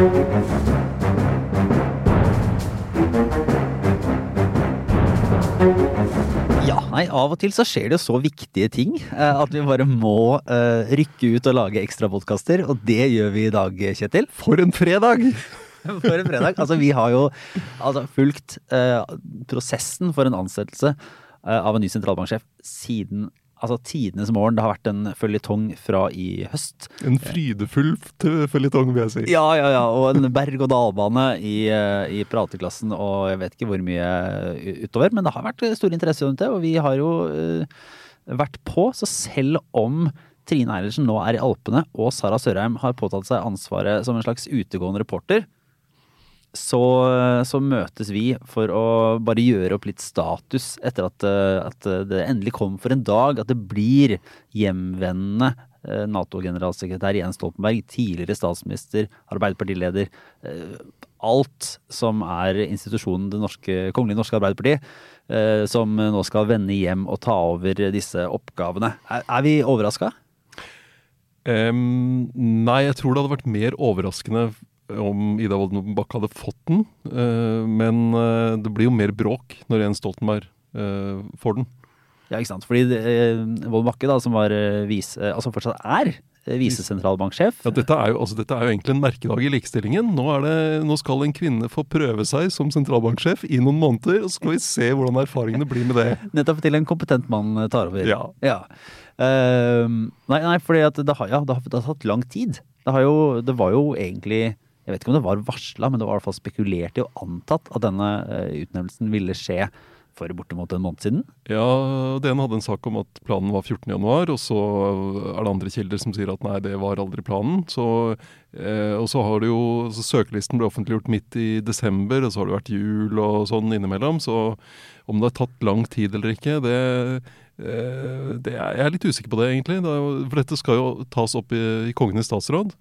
Ja, nei, av og til så skjer det jo så viktige ting eh, at vi bare må eh, rykke ut og lage ekstra podkaster, og det gjør vi i dag, Kjetil. For en fredag! For en fredag. Altså, vi har jo altså, fulgt eh, prosessen for en ansettelse eh, av en ny sentralbanksjef siden altså tidenes morgen. Det har vært en føljetong fra i høst. En frydefull føljetong, vil jeg si. Ja, ja, ja. Og en berg-og-dal-bane i, eh, i prateklassen og jeg vet ikke hvor mye utover. Men det har vært stor interesse rundt det, og vi har jo eh, vært på. Så selv om Trine Eilertsen nå er i Alpene, og Sara Sørheim har påtatt seg ansvaret som en slags utegående reporter, så, så møtes vi for å bare gjøre opp litt status etter at, eh, at det endelig kom for en dag at det blir hjemvendende eh, Nato-generalsekretær Jens Stoltenberg, tidligere statsminister, arbeiderpartileder. eh, Alt som er institusjonen Det norske, kongelige norske Arbeiderparti, som nå skal vende hjem og ta over disse oppgavene. Er, er vi overraska? Um, nei, jeg tror det hadde vært mer overraskende om Ida Wolden Bakke hadde fått den. eh, men eh, det blir jo mer bråk når Jens Stoltenberg eh, får den. Ja, ikke sant. Fordi Vold Bakke, da, som var eh, altså fortsatt er visesentralbanksjef Ja, dette, er jo, altså, dette er jo egentlig en merkedag i likestillingen. Nå, det, nå skal en kvinne få prøve seg som sentralbanksjef i noen måneder. Og så skal vi se hvordan erfaringene blir med det. Nettopp til en kompetent mann tar over. Ja. Ehm, nei, nei, fordi at det har, ja, det har, det har tatt lang tid. Det, har jo, det var jo egentlig Jeg vet ikke om det var varsla, men det var i hvert fall spekulert i og antatt at denne eh, utnevnelsen ville skje for bortimot en måned siden. Ja, DN hadde en sak om at planen var 14. januar, og så er det andre kilder som sier at nei, det var aldri planen. Så, eh, og så har det jo, så Søkelisten ble offentliggjort midt i desember, og så har det vært jul og sånn innimellom. Så om det har tatt lang tid eller ikke, det, eh, det er, jeg er litt usikker på det, egentlig. Det jo, for dette skal jo tas opp i, i Kongenes statsråd.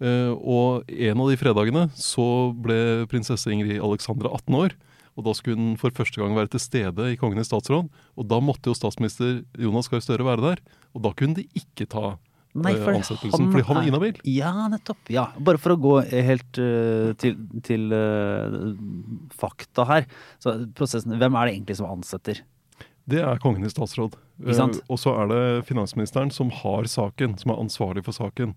Eh, og en av de fredagene så ble prinsesse Ingrid Alexandra 18 år. Og da skulle hun for første gang være til stede i Kongen i statsråd. Og da måtte jo statsminister Jonas Gahr Støre være der. Og da kunne de ikke ta Nei, eh, for ansettelsen, fordi han er- inhabil. Ja, nettopp. Ja, Bare for å gå helt uh, til, til uh, fakta her. Så prosessen, Hvem er det egentlig som ansetter? Det er Kongen i statsråd. Uh. Eh, og så er det finansministeren som har saken, som er ansvarlig for saken.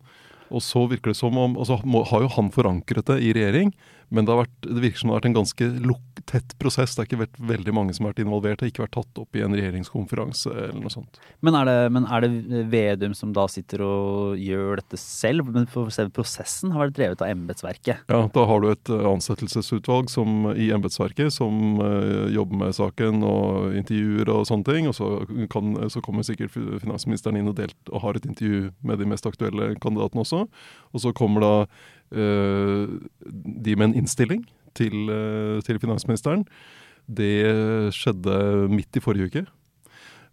Og så virker det som om, altså, har jo han forankret det i regjering, men det, vært, det virker som det har vært en ganske luk, tett prosess. Det har ikke vært veldig mange som har vært involvert. Det har ikke vært tatt opp i en regjeringskonferanse eller noe sånt. Men er, det, men er det Vedum som da sitter og gjør dette selv? Men for selve prosessen har vært drevet av embetsverket. Ja, Da har du et eh, ansettelsesutvalg som, i embetsverket som uh, jobber med saken og intervjuer og sånne ting. Og så, kan, så kommer sikkert finansministeren inn og, delt, og har et intervju med de mest aktuelle kandidatene også. Og så kommer da uh, de med en innstilling til, eh, til finansministeren. Det skjedde midt i forrige uke.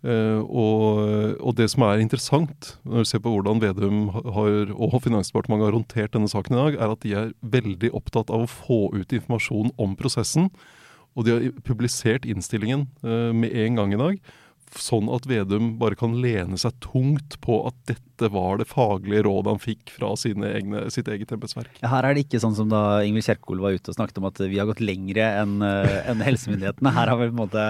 Uh, og, og det som er interessant når du ser på hvordan Vedum har, og Finansdepartementet har håndtert denne saken i dag, er at de er veldig opptatt av å få ut informasjon om prosessen. Og de har publisert innstillingen uh, med en gang i dag, sånn at Vedum bare kan lene seg tungt på at dette var det faglige rådet han fikk fra egne, sitt eget embetsverk. Her er det ikke sånn som da Ingvild Kjerkol var ute og snakket om at vi har gått lengre enn en helsemyndighetene. Her har, måte,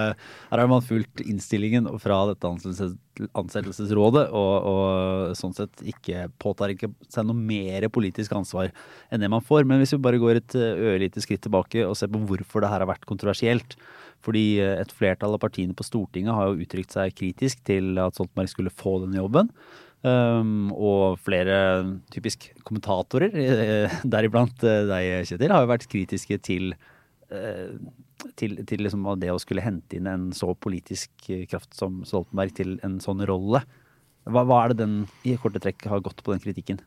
her har man fulgt innstillingen fra dette ansettelses, ansettelsesrådet, og, og sånn sett ikke påtar ikke seg noe mer politisk ansvar enn det man får. Men hvis vi bare går et eh, ørlite skritt tilbake og ser på hvorfor det her har vært kontroversielt. Fordi eh, et flertall av partiene på Stortinget har jo uttrykt seg kritisk til at Stoltenberg skulle få denne jobben. Um, og flere typisk kommentatorer, eh, deriblant eh, deg, Kjetil, har jo vært kritiske til, til, til liksom det å skulle hente inn en så politisk kraft som Stoltenberg til en sånn rolle. Hva, hva er det den i korte trekk har gått på den kritikken?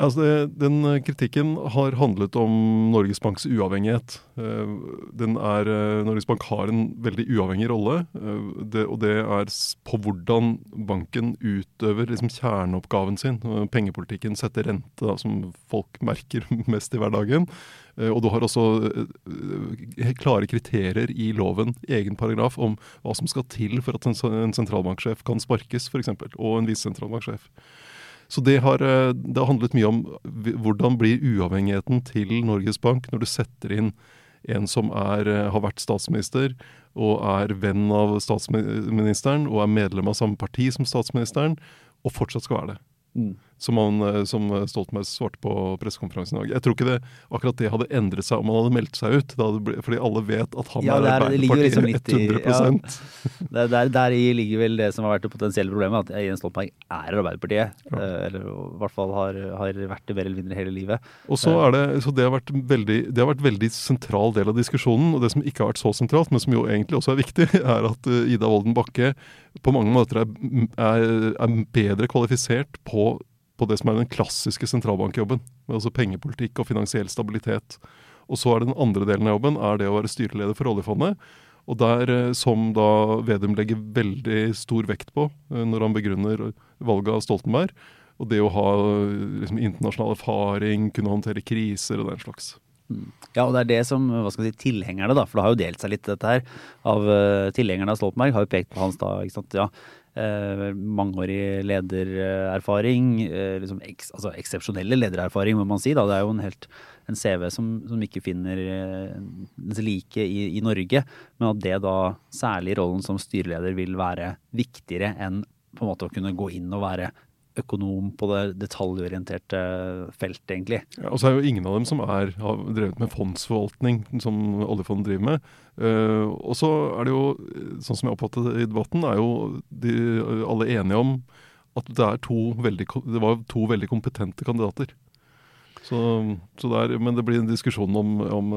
Altså den kritikken har handlet om Norges Banks uavhengighet. Eh, Den er, eh, Norges Bank har en veldig uavhengig rolle, eh, det, og det er på hvordan banken utøver liksom kjerneoppgaven sin. Pengepolitikken setter rente, da, som folk merker mest i hverdagen. Og du har også klare kriterier i loven, egen paragraf, om hva som skal til for at en en sentralbanksjef kan sparkes, f.eks., og en visesentralbanksjef. Så det har, eh, det har handlet mye om hvordan blir uavhengigheten til Norges Bank når du setter inn en som er, eh, har vært statsminister og er venn av statsministeren og er medlem av samme parti som statsministeren, og fortsatt skal være det. Mm som, han, eh, som Stoltenberg svarte på pressekonferansen i dag. Jeg tror ikke det, akkurat det hadde endret seg om han hadde meldt seg ut. Ble, fordi alle vet at han ja, er Arbeiderpartiet liksom 100 ja, der, der, ligger vel det som har vært det potensielle problemet, at Jens Stoltenberg er Arbeiderpartiet. Ja. Eh, eller i hvert fall har, har, vært det mer eller mindre hele livet. Og så er det, så det har vært veldig, det har vært veldig sentral del av diskusjonen. Og det som ikke har vært så sentralt, men som jo egentlig også er viktig, er at eh, Ida Wolden Bakke på mange måter er, er, er bedre kvalifisert på på det som er den klassiske sentralbankjobben. Altså pengepolitikk og finansiell stabilitet. Og så er den andre delen av jobben er det å være styreleder for oljefondet. Og der, eh, som da Vedum legger veldig stor vekt på eh, når han begrunner valget av Stoltenberg. Og det å ha liksom, internasjonal erfaring, kunne håndtere kriser og den slags. Ja, og det er det som hva skal si, tilhengerne, da, for det har jo delt seg litt dette her, av uh, tilhengerne av Stoltenberg, har jo pekt på hans da, ikke sant, ja, uh, mangeårig ledererfaring. uh, liksom eks, altså eksepsjonelle ledererfaring, må man si. Da. Det er jo en, helt, en CV som, som, ikke finner like i, i, Norge. Men at det da, særlig rollen som styreleder, vil være viktigere enn på en måte å kunne gå inn og være økonom på det detaljorienterte feltet, egentlig. Ja, og så er jo ingen av dem som er, har drevet med fondsforvaltning, som oljefondet driver med. Uh, og så er det jo, sånn som jeg oppfattet det i debatten, er jo de alle enige om at det, veldig, det var to veldig kompetente kandidater. Så, så der, men det blir en diskusjon om, om,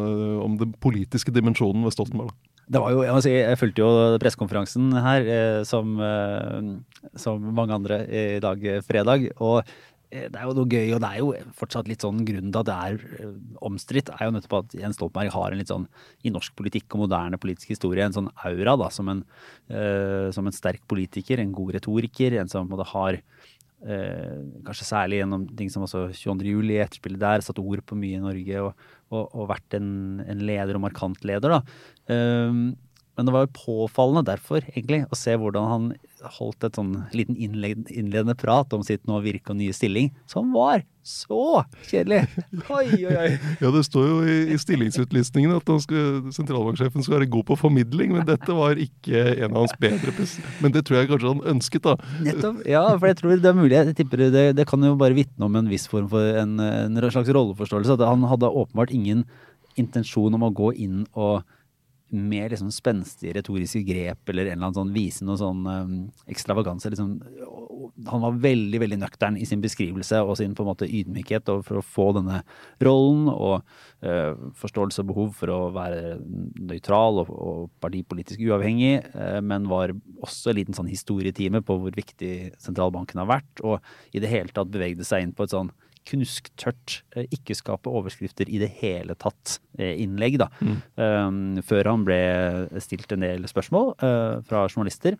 om den politiske dimensjonen ved Stoltenberg. Da. Det var jo, Jeg må si, jeg fulgte jo pressekonferansen her eh, som, eh, som, mange andre i dag eh, fredag. og det er jo noe gøy, og det er jo fortsatt litt sånn grunnen til at det er omstridt, er jo nettopp at Jens Stoltenberg har en litt sånn i norsk politikk og moderne politisk historie en sånn aura da, som en, eh, som en sterk politiker, en god retoriker, en som måtte har Eh, kanskje særlig gjennom ting som også 22. juli, etterspillet der, satt ord på mye i Norge og, og, og vært en, en, leder og markant leder. da. Eh, men det var jo påfallende derfor, egentlig, å se hvordan han holdt et sånn liten innledende prat om sitt nå virke og nye stilling, som var så kjedelig! Oi, oi, oi. Ja, det står jo i, i at skal, sentralbanksjefen skal være god på formidling, men dette var ikke en av hans bedre Men det tror jeg kanskje han ønsket, da. Nettopp. Ja, for jeg tror det er mulig. Jeg tipper det, det kan jo bare vitne om en viss form for en, en slags rolleforståelse. At han hadde åpenbart ingen intensjon om å gå inn og med liksom spenstige retoriske grep eller en eller annen sånn vise noe sånn um, ekstravaganse. Liksom, han var veldig veldig nøktern i sin beskrivelse og sin på en måte ydmykhet for å få denne rollen, og uh, forståelse og behov for å være nøytral og, og partipolitisk uavhengig, uh, men var også en liten sånn historietime på hvor viktig sentralbanken har vært, og i det hele tatt bevegde seg inn på et sånn knusktørt, eh, ikke skape overskrifter i det hele tatt eh, da. Mm. Før han ble stilt en del spørsmål uh, fra journalister,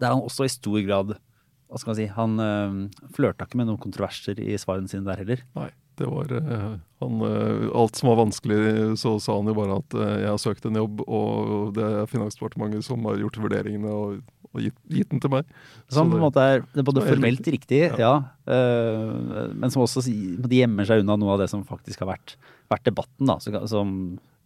der han også i stor grad hva skal man si, Han flørta ikke med noen kontroverser i svarene sine der heller. Nei, det var han, Alt som var vanskelig, så sa han jo bare at jeg har søkt en jobb, og det er Finansdepartementet som har gjort vurderingene. og og gitt, gitt, den til meg. Som på en måte er, det er både formelt riktig, ja, ja øh, men som også de gjemmer seg unna noe av det som faktisk har vært, vært debatten. da, som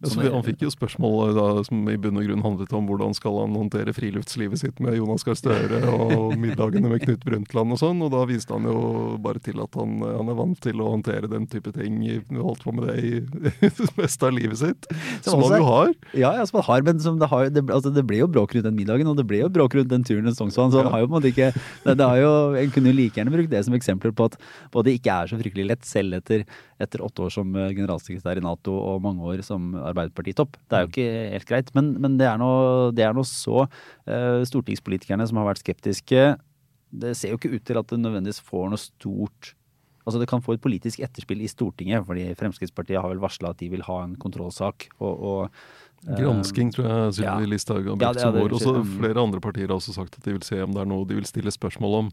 så han fikk jo spørsmål da, som i bunn og grunn handlet om hvordan skal han håndtere friluftslivet sitt med Jonas Gahr Støre og middagene med Knut Brundtland og sånn, og da viste han jo bare til at han, han er vant til å håndtere den type ting. Holdt på med det i det meste av livet sitt. Som, som han jo har. Ja, ja, som han har, men det, har, det, altså, det, ble jo bråk rundt den middagen, og det ble jo bråk rundt den turen til Sognsvann, så han har jo på en måte ikke det, det har jo, En kunne jo like gjerne brukt det som eksempler på at både ikke er så fryktelig lett, selv etter, etter åtte år som eh, generalsekretær i Nato og mange år som Arbeiderpartitopp. Det er jo mm. ikke helt greit. Men, men det, er noe, er så uh, Stortingspolitikerne som har vært skeptiske, det ser jo ikke ut til at det nødvendigvis får noe stort Altså Det kan få et politisk etterspill i Stortinget, fordi Fremskrittspartiet har vel varsla at de vil ha en kontrollsak. og, og Gransking tror jeg Sylvi ja. Listhaug har brukt som ord. Også flere andre partier har også sagt at de vil se om det er noe de vil stille spørsmål om.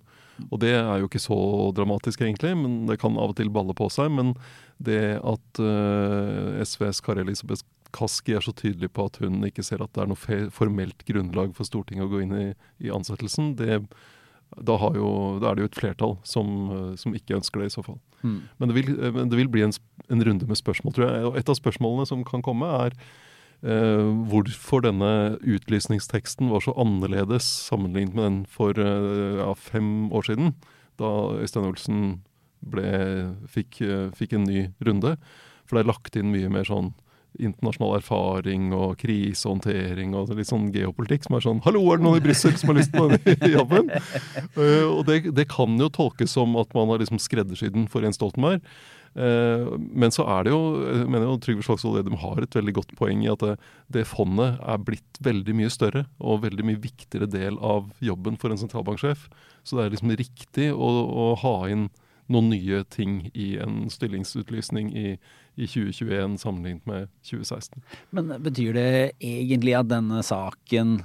Og det er jo ikke så dramatisk, egentlig, men det kan av og til balle på seg. Men det at uh, SVs Kari Elisabeth Kaski er så tydelig på at hun ikke ser at det er noe formelt grunnlag for Stortinget å gå inn i, i ansettelsen, det da, jo, da, er det jo et flertall som, som, ikke ønsker det, i så fall. Mm. Men, det vil, men, det vil, bli en, en, runde med spørsmål, tror jeg. Og et av spørsmålene som kan komme, er eh, hvorfor denne utlysningsteksten var så annerledes sammenlignet med den for eh, ja, fem år siden, da Øystein Olsen ble, fikk, fikk en ny runde. For det er lagt inn mye mer sånn internasjonal erfaring og krisehåndtering og litt sånn geopolitikk som er sånn 'Hallo, er det noen i Brussel som har lyst på denne jobben?' uh, og det, det, kan jo tolkes som at man har liksom skreddersydd den for Jens Stoltenberg. Uh, men så er det jo jeg mener jo Trygve Slagsvold Vedum har et veldig godt poeng i at det, det, fondet er blitt veldig mye større og veldig mye viktigere del av jobben for en sentralbanksjef. Så det er liksom riktig å, å ha inn noen nye ting i en stillingsutlysning i, i 2021 sammenlignet med 2016. Men betyr det egentlig at denne saken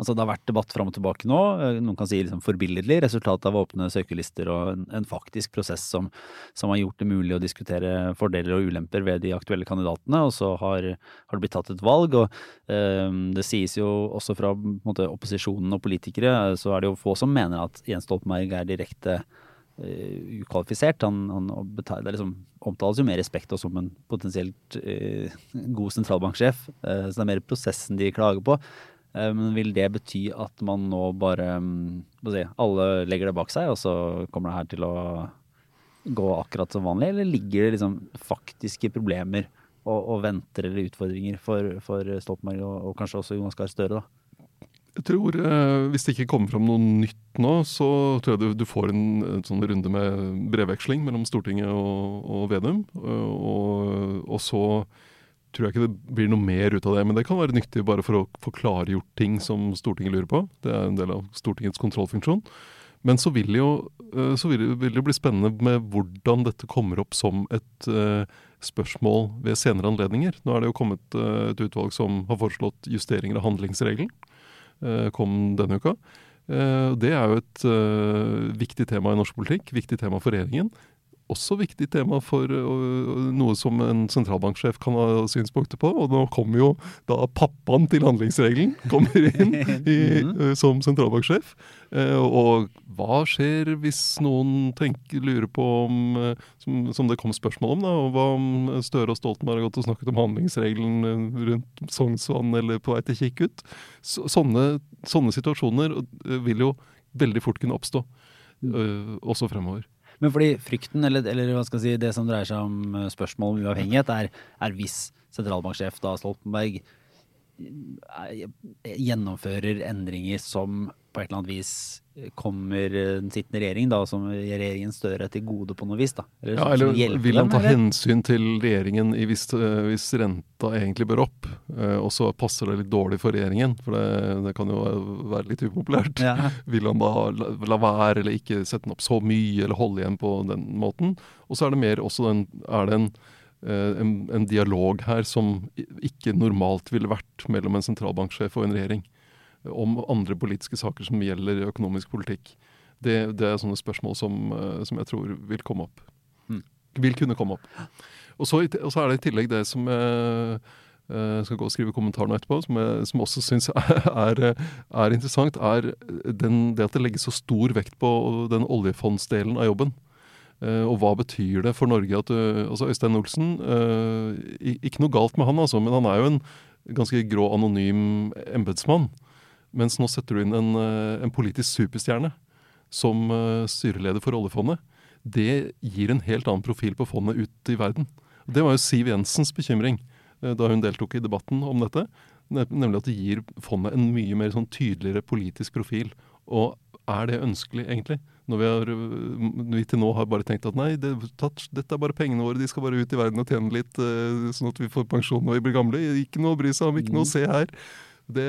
Altså Det har vært debatt fram og tilbake nå. Noen kan si liksom forbilledlig. Resultatet av åpne søkelister og en, en faktisk prosess som, som, har gjort det mulig å diskutere fordeler og ulemper ved de aktuelle kandidatene. Og så har, har det blitt tatt et valg. og eh, Det sies jo også fra måte, opposisjonen og politikere, så er det jo få som mener at Jens Stoltenberg er direkte uh, ukvalifisert. Han, han det liksom, omtales jo med respekt som en potensielt uh, god sentralbanksjef. Uh, så det er mer prosessen de klager på. men vil det bety at man nå bare um, si, Alle legger det bak seg, og så kommer det her til å gå akkurat som vanlig, eller ligger det liksom faktiske problemer og, og venter eller utfordringer for, for Stoltenberg og, og, kanskje også Jonas Gahr Støre? da? Jeg tror, eh, Hvis det ikke kommer fram noe nytt nå, så tror jeg du, får en, sånn runde med brevveksling mellom Stortinget og, og Vedum. Eh, og, og, så tror jeg ikke det blir noe mer ut av det. Men det kan være nyttig bare for å få klargjort ting som Stortinget lurer på. Det er en del av Stortingets kontrollfunksjon. Men så vil, jo, eh, så vil, vil det bli spennende med hvordan dette kommer opp som et spørsmål ved senere anledninger. Nå er det jo kommet et utvalg som har foreslått justeringer av handlingsregelen. Eh, kom denne uka. Eh, det er jo et eh, viktig tema i norsk politikk, viktig tema for regjeringen også viktig tema for noe som en sentralbanksjef kan ha synspunkter på. Og nå kommer jo da pappaen til handlingsregelen kommer inn i, uh, som sentralbanksjef. Og hva skjer hvis noen tenker, lurer på om, som, som, det kom spørsmål om, da, og hva om Støre og Stoltenberg har gått og snakket om handlingsregelen rundt Sognsvann eller på vei til Kikkut? Så, sånne, sånne, situasjoner vil jo veldig fort kunne oppstå, også fremover. Men fordi frykten, eller, eller, hva skal jeg si, det som dreier seg om eh, spørsmål om uavhengighet, er, er hvis sentralbanksjef da Stoltenberg gjennomfører endringer som på et eller annet vis kommer den sittende regjering, da, som regjeringen Støre til gode på noe vis? da? Eller, ja, eller vil han ta eller? hensyn til regjeringen i hvis, eh, hvis, renta egentlig bør opp, og så passer det litt dårlig for regjeringen, for det, det kan jo være litt upopulært. Ja. Vil han da la, la, være eller ikke sette den opp så mye, eller holde igjen på den måten? Og så er det mer også den, er det en en, en, dialog her som ikke normalt ville vært mellom en sentralbanksjef og en regjering om andre politiske saker som gjelder økonomisk politikk. Det, det er sånne spørsmål som, eh, som, jeg tror vil komme opp. Mm. Vil kunne komme opp. Og så, og så, er det i tillegg det som jeg, jeg skal gå og skrive kommentar nå etterpå, som jeg som også syns er, er, interessant, er den, det at det legges så stor vekt på den oljefondsdelen av jobben. Uh, og hva betyr det for Norge at du, altså Øystein Olsen uh, Ikke noe galt med han, altså, men han er jo en ganske grå, anonym embetsmann. Mens nå setter du inn en, eh, en politisk superstjerne som styreleder for oljefondet. Det gir en helt annen profil på fondet ut i verden. Det var jo Siv Jensens bekymring da hun deltok i debatten om dette. Nemlig at det gir fondet en mye mer sånn tydeligere politisk profil. Og er det ønskelig, egentlig? Når vi, har, vi til nå har bare tenkt at nei, det, tatt, dette er bare pengene våre, de skal bare ut i verden og tjene litt, uh, sånn at vi får pensjon når vi blir gamle. Ikke noe å bry seg om, ikke noe å se her. Det,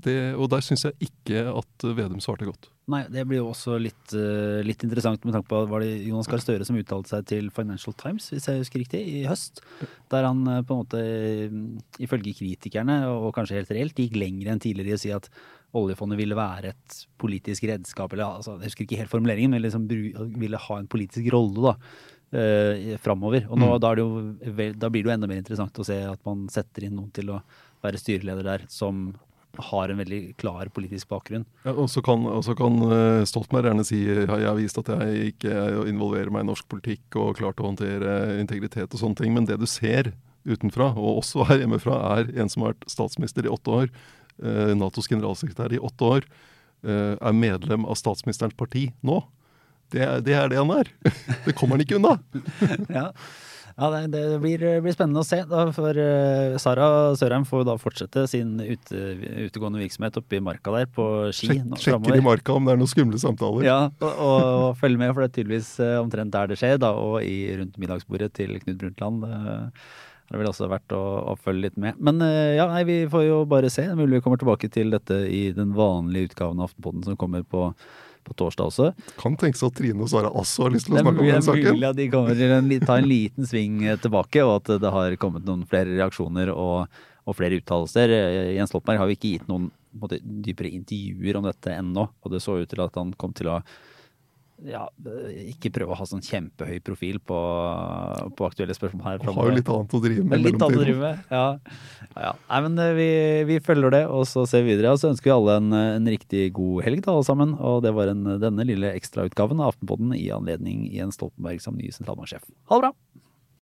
det, og der syns jeg ikke at Vedum svarte godt. Nei, det blir jo også litt, litt interessant med tanke på var det Jonas Gahr Støre som uttalte seg til Financial Times, hvis jeg husker riktig, i høst. Der han på en måte, ifølge kritikerne, og kanskje helt reelt, gikk lenger enn tidligere i å si at oljefondet ville være et politisk redskap, eller altså, jeg husker ikke helt formuleringen, men liksom ville ha en politisk rolle da, eh, framover. Og nå, mm. da, jo, da, blir det jo enda mer interessant å se at man setter inn noen til å være styreleder der som har en veldig klar politisk bakgrunn. Ja, og så kan, kan eh, Stoltenberg gjerne si ja, jeg har vist at jeg ikke involverer meg i norsk politikk og klart å håndtere integritet og sånne ting, men det du ser utenfra, og også her hjemmefra, er en som har vært statsminister i åtte år, Natos generalsekretær i åtte år, eh, er medlem av statsministerens parti nå. Det, det er det han er. Det kommer han ikke unna. ja, ja det, det blir, blir spennende å se. Da, for uh, Sara Sørheim får da fortsette sin ute, utegående virksomhet oppe i marka der på ski. Sjek, nå sjekker i marka om det er noen skumle samtaler. Ja, og, og, og følge med, for det er tydeligvis uh, omtrent der det skjer, da, og i, rundt middagsbordet til Knut Brundtland. Uh, det ville også vært å, å følge litt med. Men eh, ja, nei, vi får jo bare se. Mulig vi kommer tilbake til dette i den vanlige utgaven av Aftenpoden som kommer på, på torsdag også. Kan tenke seg at Trine og Sara også har lyst til å snakke om den saken. det er mulig at de kommer til å ta en liten sving eh, tilbake, og at det har kommet noen flere reaksjoner og, og flere uttalelser. Eh, Jens Stoltenberg har jo ikke gitt noen måte, dypere intervjuer om dette ennå, og det så ut til at han kom til å ja, eh, ikke prøve å ha sånn kjempehøy profil på, på aktuelle spørsmål her. Han har jo litt annet å drive med litt annet å drive med. Ja. Ja, ja. Nei, men eh, vi, vi følger det, og så ser vi videre. Og så ønsker vi alle en, en riktig god helg, da, alle sammen. Og det var en, denne lille ekstrautgaven av Aftenpodden i anledning Jens Stoltenberg som ny sentralbanksjef. Ha det bra!